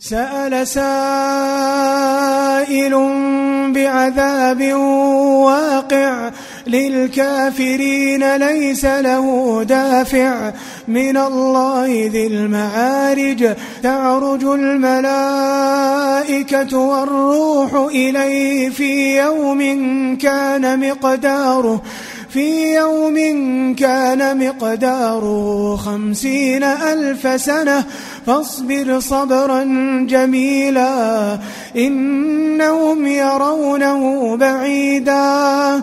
سأل سائل بعذاب واقع للكافرين ليس له دافع من الله ذي المعارج. تعرج الملائكة والروح إليه في يوم كان مقداره. في يوم كان مقداره خمسين ألف سنة فاصبر صبرا جميلا إنهم يرونه بعيدا.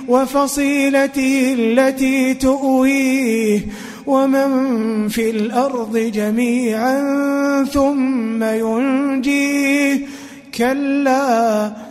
وفصيلته التي تؤويه ومن في الأرض جميعا ثم ينجيه. كلا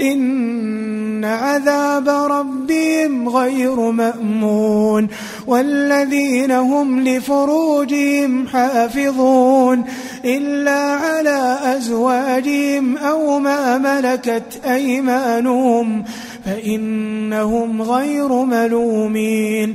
إن عذاب ربهم غير مأمون والذين هم لفروجهم حافظون إلا على أزواجهم أو ما ملكت أيمانهم فإنهم غير ملومين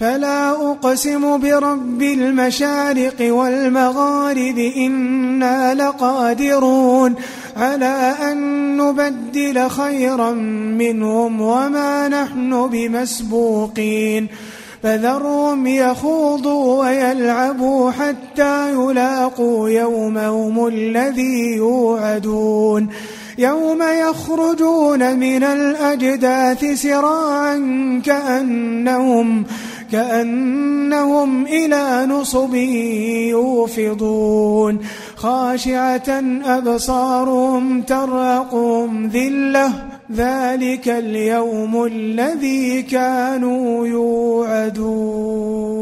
فلا أقسم برب المشارق والمغارب إنا لقادرون على أن نبدل خيرا منهم وما نحن بمسبوقين فذرهم يخوضوا ويلعبوا حتى يلاقوا يومهم الذي يوعدون يوم يخرجون من الأجداث سراعا كأنهم كأنهم إلى نصب يوفضون خاشعة أبصارهم ترهقهم ذلة ذلك اليوم الذي كانوا يوعدون